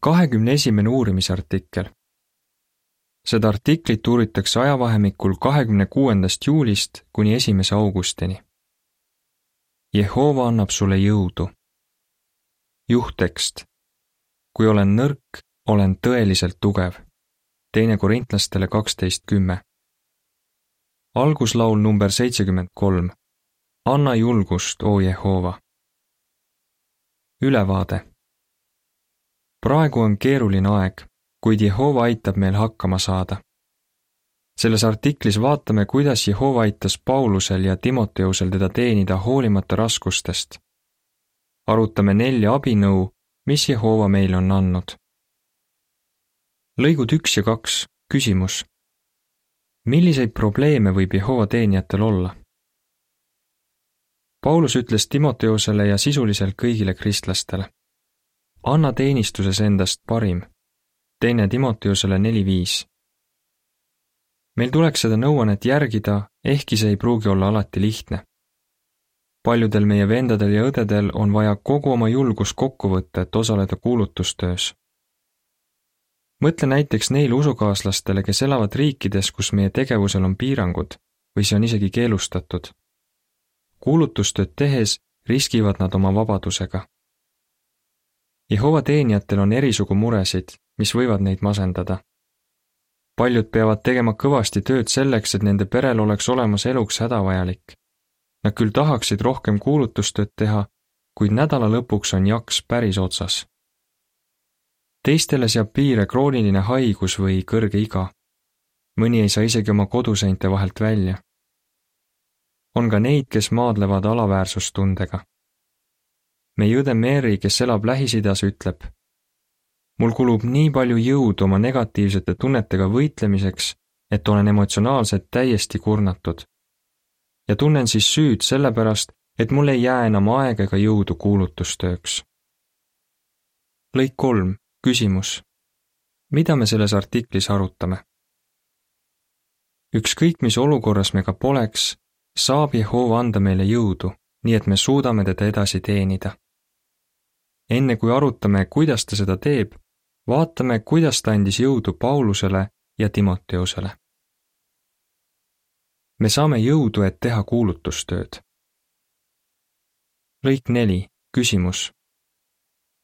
kahekümne esimene uurimisartikkel. seda artiklit uuritakse ajavahemikul kahekümne kuuendast juulist kuni esimese augustini. Jehova annab sulle jõudu. juhttekst. kui olen nõrk, olen tõeliselt tugev. teine Korintlastele kaksteist kümme. alguslaul number seitsekümmend kolm. anna julgust, oo Jehova. ülevaade praegu on keeruline aeg, kuid Jehova aitab meil hakkama saada. selles artiklis vaatame, kuidas Jehova aitas Paulusel ja Timoteusel teda teenida hoolimata raskustest. arutame nelja abinõu, mis Jehova meile on andnud. lõigud üks ja kaks, küsimus. milliseid probleeme võib Jehova teenijatel olla? Paulus ütles Timoteusele ja sisuliselt kõigile kristlastele anna teenistuses endast parim. teine Timoteusele neli viis. meil tuleks seda nõuannet järgida, ehkki see ei pruugi olla alati lihtne. paljudel meie vendadel ja õdedel on vaja kogu oma julgus kokku võtta, et osaleda kuulutustöös. mõtle näiteks neile usukaaslastele, kes elavad riikides, kus meie tegevusel on piirangud või see on isegi keelustatud. kuulutustööd tehes riskivad nad oma vabadusega Jehova teenijatel on erisugu muresid, mis võivad neid masendada. paljud peavad tegema kõvasti tööd selleks, et nende perel oleks olemas eluks hädavajalik. Nad küll tahaksid rohkem kuulutustööd teha, kuid nädala lõpuks on jaks päris otsas. teistele seab piire krooniline haigus või kõrge iga. mõni ei saa isegi oma koduseinte vahelt välja. on ka neid, kes maadlevad alaväärsustundega meie õde Mary, kes elab Lähis-Idas, ütleb. mul kulub nii palju jõudu oma negatiivsete tunnetega võitlemiseks, et olen emotsionaalselt täiesti kurnatud. ja tunnen siis süüd sellepärast, et mul ei jää enam aega ega jõudu kuulutustööks. lõik kolm, küsimus. mida me selles artiklis arutame? ükskõik, mis olukorras me ka poleks, saab Jehova anda meile jõudu, nii et me suudame teda edasi teenida enne kui arutame, kuidas ta seda teeb, vaatame, kuidas ta andis jõudu Paulusele ja Timoteusele. me saame jõudu, et teha kuulutustööd. lõik neli, küsimus.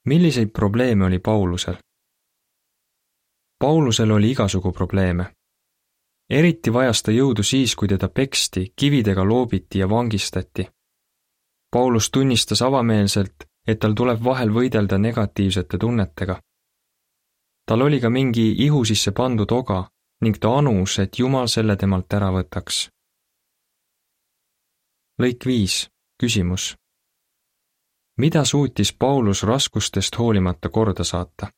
milliseid probleeme oli Paulusel? Paulusel oli igasugu probleeme. eriti vajas ta jõudu siis, kui teda peksti, kividega loobiti ja vangistati. Paulus tunnistas avameelselt, et tal tuleb vahel võidelda negatiivsete tunnetega. tal oli ka mingi ihu sisse pandud oga ning ta anus, et Jumal selle temalt ära võtaks. lõik viis, küsimus. mida suutis Paulus raskustest hoolimata korda saata?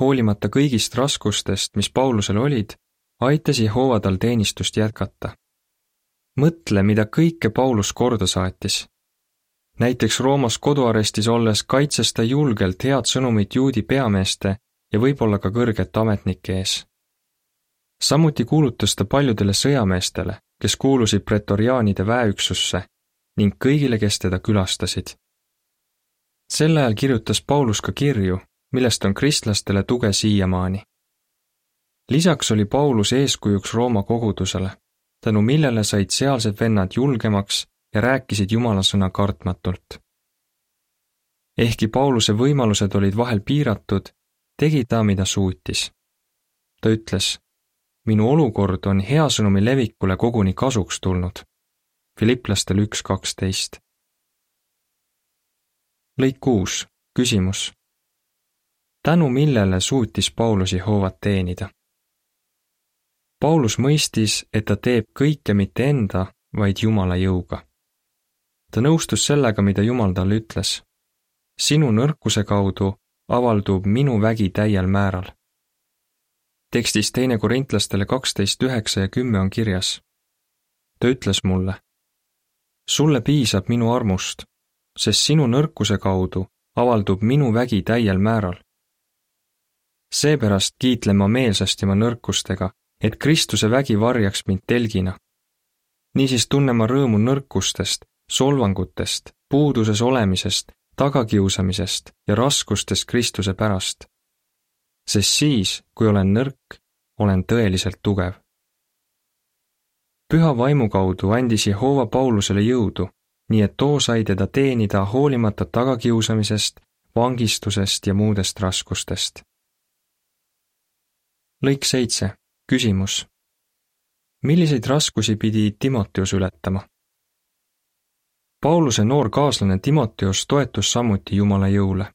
hoolimata kõigist raskustest, mis Paulusel olid, aitas Jehova tal teenistust jätkata. mõtle, mida kõike Paulus korda saatis näiteks Roomas koduarestis olles kaitses ta julgelt head sõnumit juudi peameeste ja võib-olla ka kõrgete ametnike ees. samuti kuulutas ta paljudele sõjameestele, kes kuulusid pretoriaanide väeüksusse ning kõigile, kes teda külastasid. sel ajal kirjutas Paulus ka kirju, millest on kristlastele tuge siiamaani. lisaks oli Paulus eeskujuks Rooma kogudusele, tänu millele said sealsed vennad julgemaks ja rääkisid Jumala sõna kartmatult. ehkki Pauluse võimalused olid vahel piiratud, tegi ta, mida suutis. ta ütles, minu olukord on hea sõnumi levikule koguni kasuks tulnud. Filiplastel üks kaksteist. lõik kuus, küsimus. tänu millele suutis Paulus Jehovat teenida? Paulus mõistis, et ta teeb kõike mitte enda, vaid Jumala jõuga ta nõustus sellega, mida Jumal talle ütles. sinu nõrkuse kaudu avaldub minu vägi täiel määral. tekstis teine korintlastele kaksteist üheksa ja kümme on kirjas. ta ütles mulle, sulle piisab minu armust, sest sinu nõrkuse kaudu avaldub minu vägi täiel määral. seepärast kiitlen ma meelsasti oma nõrkustega, et Kristuse vägi varjaks mind telgina. niisiis tunnen ma rõõmu nõrkustest solvangutest, puuduses olemisest, tagakiusamisest ja raskustest Kristuse pärast. sest siis, kui olen nõrk, olen tõeliselt tugev. püha vaimu kaudu andis Jehova Paulusele jõudu, nii et too sai teda teenida hoolimata tagakiusamisest, vangistusest ja muudest raskustest. lõik seitse, küsimus. milliseid raskusi pidi Timoteus ületama? Pauluse noor kaaslane Timoteus toetus samuti Jumala jõule.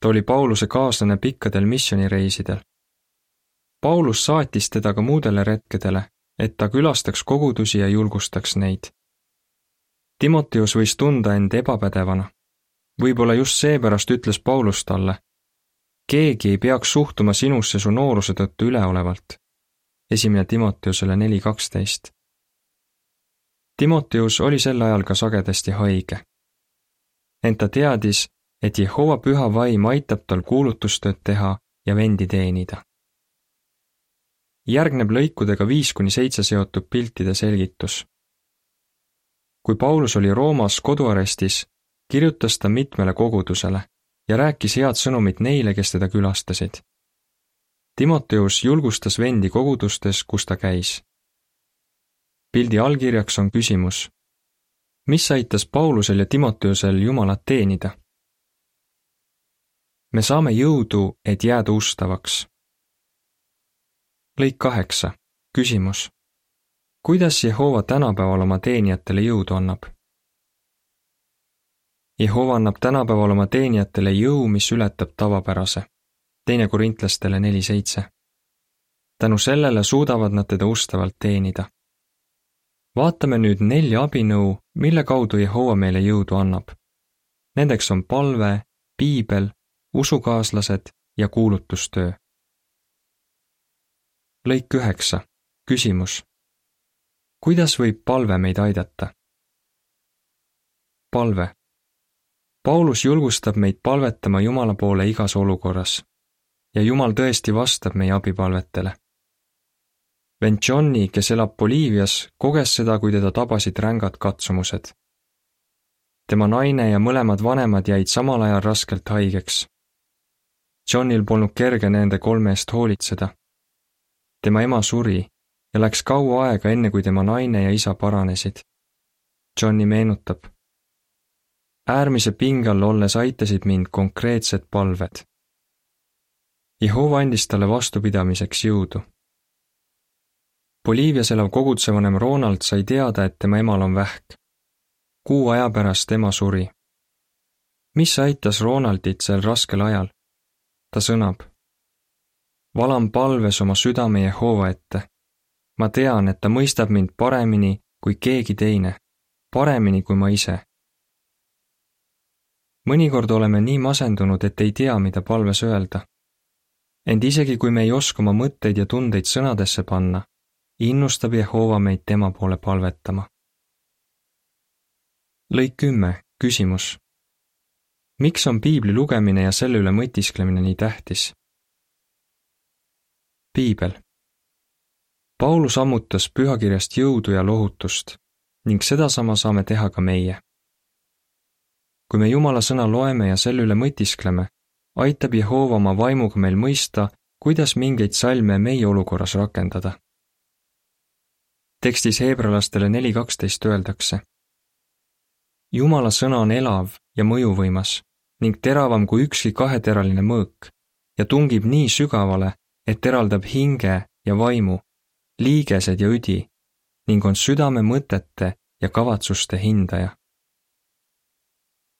ta oli Pauluse kaaslane pikkadel missioonireisidel. Paulus saatis teda ka muudele retkedele, et ta külastaks kogudusi ja julgustaks neid. Timoteus võis tunda end ebapädevana. võib-olla just seepärast ütles Paulus talle, keegi ei peaks suhtuma sinusse su nooruse tõttu üleolevalt. esimene Timoteusele neli kaksteist Timoteus oli sel ajal ka sagedasti haige. ent ta teadis, et Jehova püha vaim aitab tal kuulutustööd teha ja vendi teenida. järgneb lõikudega viis kuni seitse seotud piltide selgitus. kui Paulus oli Roomas koduarestis, kirjutas ta mitmele kogudusele ja rääkis head sõnumit neile, kes teda külastasid. Timoteus julgustas vendi kogudustes, kus ta käis pildi allkirjaks on küsimus. mis aitas Paulusel ja Timoteusel Jumalat teenida? me saame jõudu, et jääda ustavaks. lõik kaheksa, küsimus. kuidas Jehova tänapäeval oma teenijatele jõudu annab? Jehova annab tänapäeval oma teenijatele jõu, mis ületab tavapärase. teine korintlastele neli seitse. tänu sellele suudavad nad teda ustavalt teenida vaatame nüüd nelja abinõu, mille kaudu Jehova meile jõudu annab. Nendeks on palve, piibel, usukaaslased ja kuulutustöö. lõik üheksa, küsimus. kuidas võib palve meid aidata? palve. Paulus julgustab meid palvetama Jumala poole igas olukorras ja Jumal tõesti vastab meie abipalvetele vend Johnny, kes elab Boliivias, koges seda, kui teda tabasid rängad katsumused. tema naine ja mõlemad vanemad jäid samal ajal raskelt haigeks. Johnil polnud kerge nende kolme eest hoolitseda. tema ema suri ja läks kaua aega, enne kui tema naine ja isa paranesid. Johnny meenutab. äärmise pinge all olles aitasid mind konkreetsed palved. Jehova andis talle vastupidamiseks jõudu Boliivias elav kogudsevanem Ronald sai teada, et tema emal on vähk. kuu aja pärast ema suri. mis aitas Ronaldit sel raskel ajal? ta sõnab. valan palves oma südame Jehova ette. ma tean, et ta mõistab mind paremini kui keegi teine, paremini kui ma ise. mõnikord oleme nii masendunud, et ei tea, mida palves öelda. ent isegi kui me ei oska oma mõtteid ja tundeid sõnadesse panna, innustab Jehova meid tema poole palvetama. lõik kümme, küsimus. miks on piibli lugemine ja selle üle mõtisklemine nii tähtis? piibel. Paulus ammutas pühakirjast jõudu ja lohutust ning sedasama saame teha ka meie. kui me Jumala sõna loeme ja selle üle mõtiskleme, aitab Jehova oma vaimuga meil mõista, kuidas mingeid salme meie olukorras rakendada tekstis heebrealastele neli kaksteist öeldakse. Jumala sõna on elav ja mõjuvõimas ning teravam kui ükski kaheteraline mõõk ja tungib nii sügavale, et eraldab hinge ja vaimu, liigesed ja üdi ning on südame mõtete ja kavatsuste hindaja.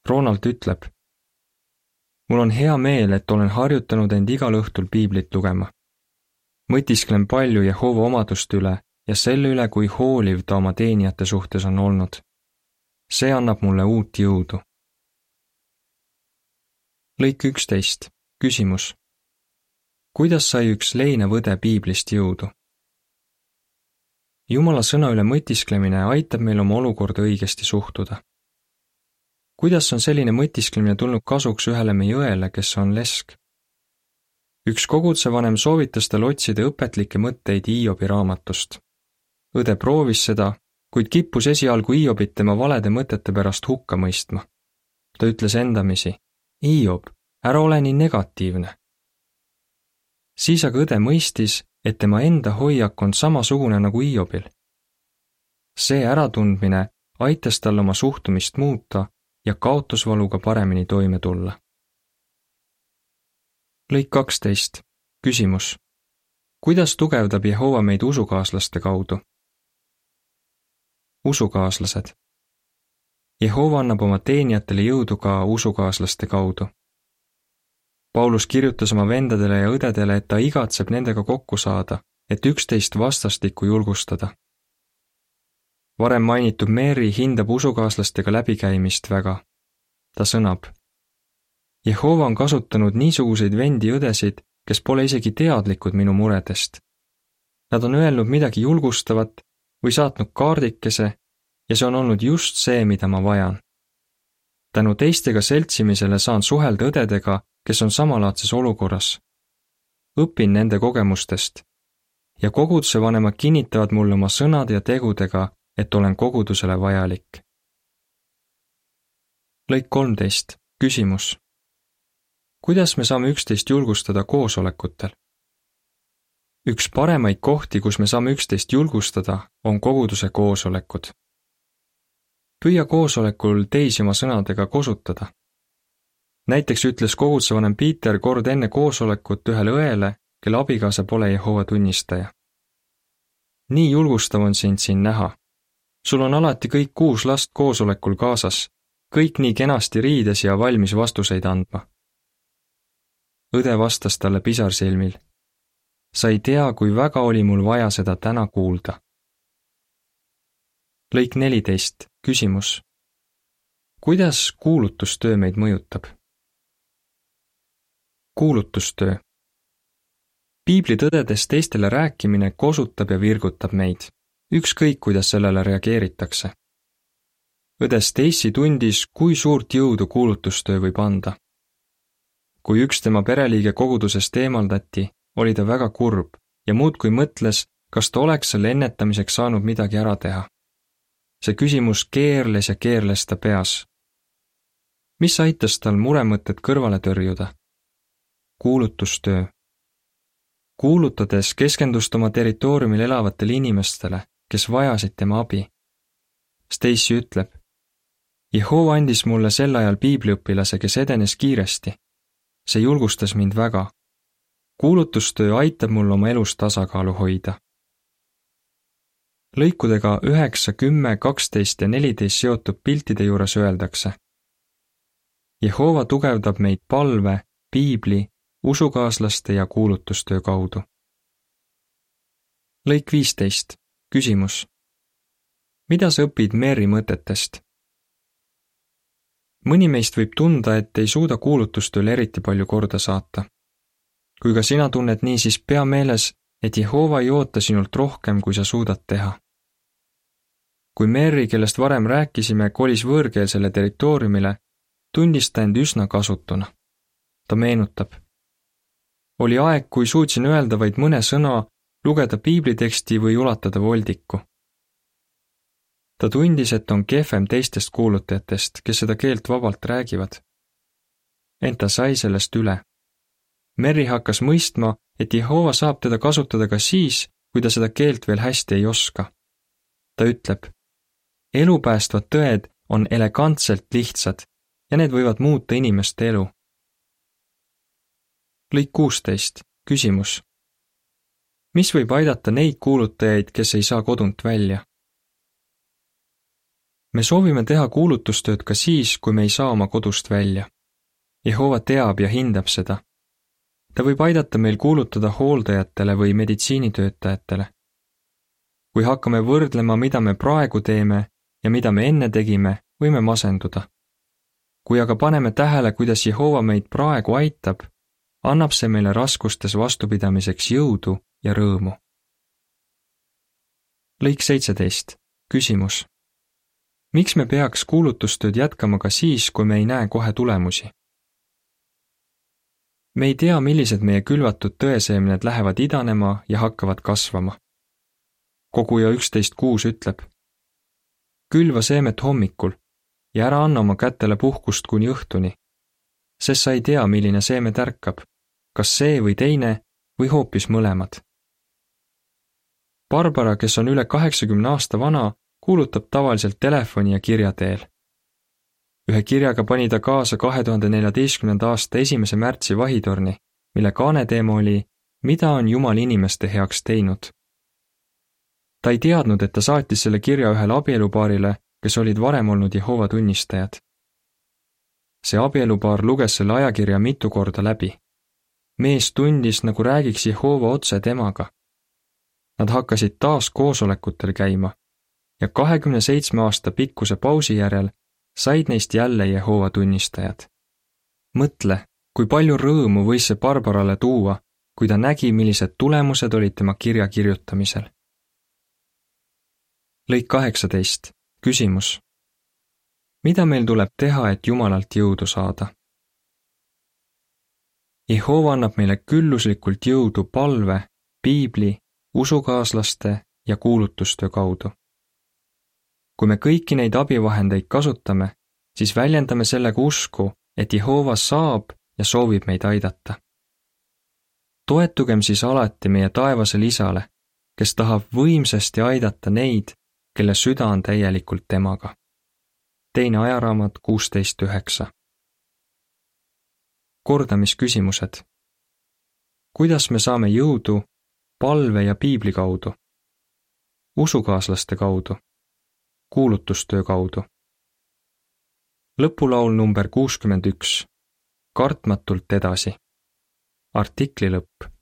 Ronald ütleb. mul on hea meel, et olen harjutanud end igal õhtul piiblit lugema. mõtisklen palju Jehova omaduste üle ja selle üle, kui hooliv ta oma teenijate suhtes on olnud. see annab mulle uut jõudu. lõik üksteist, küsimus. kuidas sai üks leinevõde piiblist jõudu? jumala sõna üle mõtisklemine aitab meil oma olukorda õigesti suhtuda. kuidas on selline mõtisklemine tulnud kasuks ühele meie õele, kes on lesk? üks kogudsevanem soovitas tal otsida õpetlikke mõtteid Hiobi raamatust õde proovis seda, kuid kippus esialgu Hiobit tema valede mõtete pärast hukka mõistma. ta ütles endamisi, Hiob, ära ole nii negatiivne. siis aga õde mõistis, et tema enda hoiak on samasugune nagu Hiobil. see äratundmine aitas tal oma suhtumist muuta ja kaotusvaluga paremini toime tulla. lõik kaksteist, küsimus. kuidas tugevdab Jehova meid usukaaslaste kaudu? Usukaaslased. Jehova annab oma teenijatele jõudu ka usukaaslaste kaudu. Paulus kirjutas oma vendadele ja õdedele, et ta igatseb nendega kokku saada, et üksteist vastastikku julgustada. varem mainitud Mary hindab usukaaslastega läbikäimist väga. ta sõnab. Jehova on kasutanud niisuguseid vendi-õdesid, kes pole isegi teadlikud minu muredest. Nad on öelnud midagi julgustavat või saatnud kaardikese ja see on olnud just see, mida ma vajan. tänu teistega seltsimisele saan suhelda õdedega, kes on samalaadses olukorras. õpin nende kogemustest ja koguduse vanemad kinnitavad mulle oma sõnade ja tegudega, et olen kogudusele vajalik. lõik kolmteist, küsimus. kuidas me saame üksteist julgustada koosolekutel? Üks paremaid kohti, kus me saame üksteist julgustada, on koguduse koosolekud. püüa koosolekul teisi oma sõnadega kosutada. näiteks ütles koguduse vanem Piiter kord enne koosolekut ühele õele, kelle abikaasa pole Jehova tunnistaja. nii julgustav on sind siin näha. sul on alati kõik kuus last koosolekul kaasas, kõik nii kenasti riides ja valmis vastuseid andma. õde vastas talle pisarsilmil sa ei tea, kui väga oli mul vaja seda täna kuulda. lõik neliteist, küsimus. kuidas kuulutustöö meid mõjutab? kuulutustöö. piiblitõdedest teistele rääkimine kosutab ja virgutab meid, ükskõik kuidas sellele reageeritakse. õde Stacy tundis, kui suurt jõudu kuulutustöö võib anda. kui üks tema pereliige kogudusest eemaldati, oli ta väga kurb ja muudkui mõtles, kas ta oleks selle ennetamiseks saanud midagi ära teha. see küsimus keerles ja keerles ta peas. mis aitas tal muremõtted kõrvale tõrjuda? kuulutustöö. kuulutades keskendus ta oma territooriumil elavatele inimestele, kes vajasid tema abi. Stacy ütleb, Jehova andis mulle sel ajal piibliõpilase, kes edenes kiiresti. see julgustas mind väga kuulutustöö aitab mul oma elus tasakaalu hoida. lõikudega üheksa, kümme, kaksteist ja neliteist seotud piltide juures öeldakse. Jehova tugevdab meid palve, piibli, usukaaslaste ja kuulutustöö kaudu. lõik viisteist, küsimus. mida sa õpid Mary mõtetest? mõni meist võib tunda, et ei suuda kuulutustööle eriti palju korda saata kui ka sina tunned nii, siis pea meeles, et Jehova ei oota sinult rohkem, kui sa suudad teha. kui Mary, kellest varem rääkisime, kolis võõrkeelsele territooriumile, tundis ta end üsna kasutuna. ta meenutab. oli aeg, kui suutsin öelda vaid mõne sõna, lugeda piibliteksti või ulatada voldiku. ta tundis, et on kehvem teistest kuulutajatest, kes seda keelt vabalt räägivad. ent ta sai sellest üle Mary hakkas mõistma, et Jehova saab teda kasutada ka siis, kui ta seda keelt veel hästi ei oska. ta ütleb, elupäästvad tõed on elegantselt lihtsad ja need võivad muuta inimeste elu. lõik kuusteist, küsimus. mis võib aidata neid kuulutajaid, kes ei saa kodunt välja? me soovime teha kuulutustööd ka siis, kui me ei saa oma kodust välja. Jehova teab ja hindab seda ta võib aidata meil kuulutada hooldajatele või meditsiinitöötajatele. kui hakkame võrdlema, mida me praegu teeme ja mida me enne tegime, võime masenduda. kui aga paneme tähele, kuidas Jehova meid praegu aitab, annab see meile raskustes vastupidamiseks jõudu ja rõõmu. lõik seitseteist, küsimus. miks me peaks kuulutustööd jätkama ka siis, kui me ei näe kohe tulemusi? Me ei tea, millised meie külvatud tõeseemned lähevad idanema ja hakkavad kasvama. koguja üksteist kuus ütleb. külva seemet hommikul ja ära anna oma kätele puhkust kuni õhtuni, sest sa ei tea, milline seeme tärkab, kas see või teine või hoopis mõlemad. Barbara, kes on üle kaheksakümne aasta vana, kuulutab tavaliselt telefoni ja kirja teel. Ühe kirjaga pani ta kaasa kahe tuhande neljateistkümnenda aasta esimese märtsi vahitorni, mille kaaneteema oli Mida on Jumal inimeste heaks teinud? ta ei teadnud, et ta saatis selle kirja ühele abielupaarile, kes olid varem olnud Jehova tunnistajad. see abielupaar luges selle ajakirja mitu korda läbi. mees tundis, nagu räägiks Jehova otse temaga. Nad hakkasid taas koosolekutel käima ja kahekümne seitsme aasta pikkuse pausi järel said neist jälle Jehova tunnistajad. mõtle, kui palju rõõmu võis see Barbarale tuua, kui ta nägi, millised tulemused olid tema kirja kirjutamisel lõik kaheksateist, küsimus. mida meil tuleb teha, et Jumalalt jõudu saada? Jehova annab meile külluslikult jõudu palve, piibli, usukaaslaste ja kuulutustöö kaudu. Kui me kõiki neid abivahendeid kasutame, siis väljendame sellega usku, et Jehova saab ja soovib meid aidata. toetugem siis alati meie taevasele Isale, kes tahab võimsasti aidata neid, kelle süda on täielikult temaga. teine ajaraamat kuusteist üheksa. kordamisküsimused. kuidas me saame jõudu palve ja piibli kaudu? usukaaslaste kaudu? Kuulutustöö kaudu? lõpulaul number kuuskümmend üks. kartmatult edasi. artikli lõpp